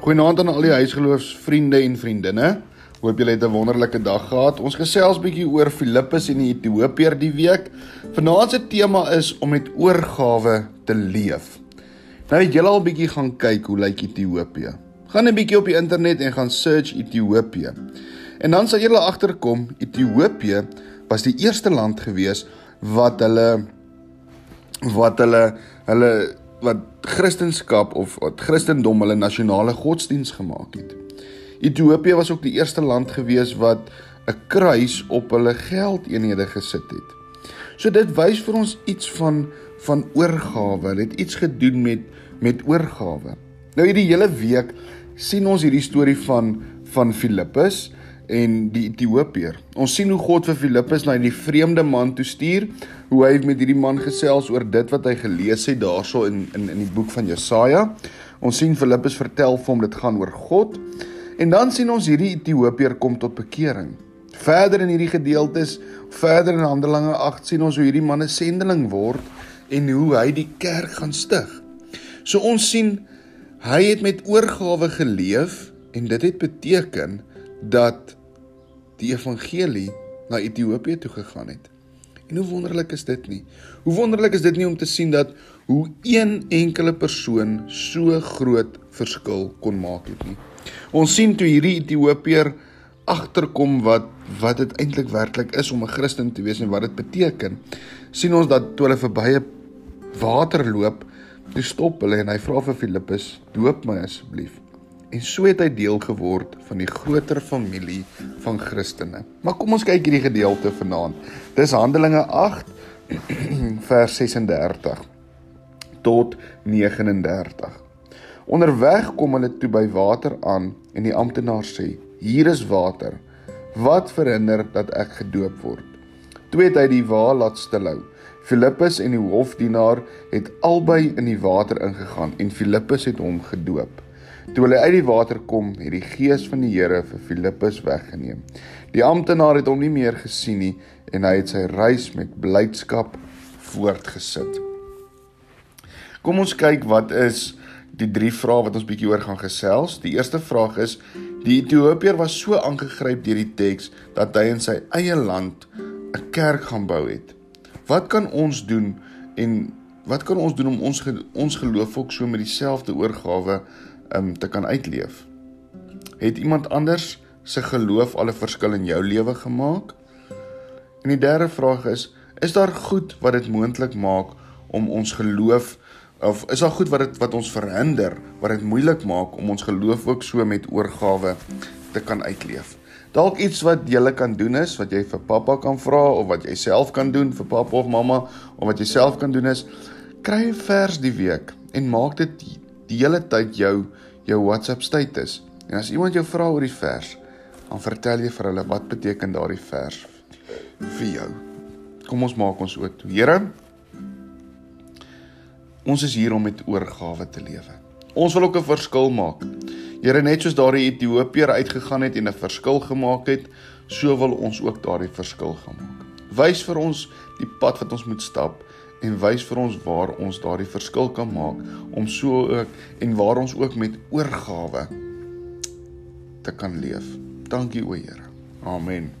Goeienaand aan al die huisgeloofsvriende en vriendinne. Hoop julle het 'n wonderlike dag gehad. Ons gesels bietjie oor Filippus en die Ethiopiër die week. Vanaand se tema is om met oorgawe te leef. Nou het julle al bietjie gaan kyk hoe lyk Ethiopië. Gaan 'n bietjie op die internet en gaan search Ethiopië. En dan sal julle agterkom Ethiopië was die eerste land gewees wat hulle wat hulle hulle wat Christendom of wat Christendom hulle nasionale godsdiens gemaak het. Ethiopië was ook die eerste land gewees wat 'n kruis op hulle geldeenhede gesit het. So dit wys vir ons iets van van oorgawe. Hulle het iets gedoen met met oorgawe. Nou hierdie hele week sien ons hierdie storie van van Filippus en die Ethiopiër. Ons sien hoe God vir Filippus na die vreemde man toe stuur, hoe hy met hierdie man gesels oor dit wat hy gelees het daarso in in in die boek van Jesaja. Ons sien Filippus vertel vir hom dit gaan oor God. En dan sien ons hierdie Ethiopiër kom tot bekering. Verder in hierdie gedeeltes, verder in Handelinge 8 sien ons hoe hierdie man 'n sendeling word en hoe hy die kerk gaan stig. So ons sien hy het met oorgawe geleef en dit het beteken dat die evangelie na Ethiopië toe gegaan het. En hoe wonderlik is dit nie? Hoe wonderlik is dit nie om te sien dat hoe een enkele persoon so groot verskil kon maak het nie. Ons sien toe hierdie Ethiopiër agterkom wat wat dit eintlik werklik is om 'n Christen te wees en wat dit beteken. sien ons dat toe hulle verby 'n water loop, toe stop hulle en hy vra vir Filippus: "Doop my asseblief." En so het hy deel geword van die groter familie van Christene. Maar kom ons kyk hierdie gedeelte vanaand. Dis Handelinge 8 vers 36 tot 39. Onderweg kom hulle toe by water aan en die amptenaar sê: "Hier is water. Wat verhinder dat ek gedoop word?" Toe het hy die wa laat stilhou. Filippus en die hofdienaar het albei in die water ingegaan en Filippus het hom gedoop. Toe hulle uit die water kom, het die gees van die Here vir Filippus weggeneem. Die amptenaar het hom nie meer gesien nie en hy het sy reis met blydskap voortgesit. Kom ons kyk wat is die drie vrae wat ons bietjie oor gaan gesels. Die eerste vraag is: Die Ethiopiër was so aangegryp deur die teks dat hy in sy eie land 'n kerk gaan bou het. Wat kan ons doen en wat kan ons doen om ons ons geloof ook so met dieselfde oorgawe um, te kan uitleef. Het iemand anders se geloof al 'n verskil in jou lewe gemaak? En die derde vraag is, is daar goed wat dit moontlik maak om ons geloof of is daar goed wat dit wat ons verhinder, wat dit moeilik maak om ons geloof ook so met oorgawe te kan uitleef? Dalk iets wat jy kan doen is wat jy vir pappa kan vra of wat jy self kan doen vir pappa of mamma of wat jy self kan doen is kry 'n vers die week en maak dit die hele tyd jou jou WhatsApp status. En as iemand jou vra oor die vers, dan vertel jy vir hulle wat beteken daardie vers vir jou. Kom ons maak ons oop. Here, ons is hier om met oorgawe te lewe. Ons wil ook 'n verskil maak. Here, net soos daardie Ethiopiër uitgegaan het en 'n verskil gemaak het, so wil ons ook daardie verskil gemaak. Wys vir ons die pad wat ons moet stap en wys vir ons waar ons daardie verskil kan maak om so ook en waar ons ook met oorgawe te kan leef. Dankie o Here. Amen.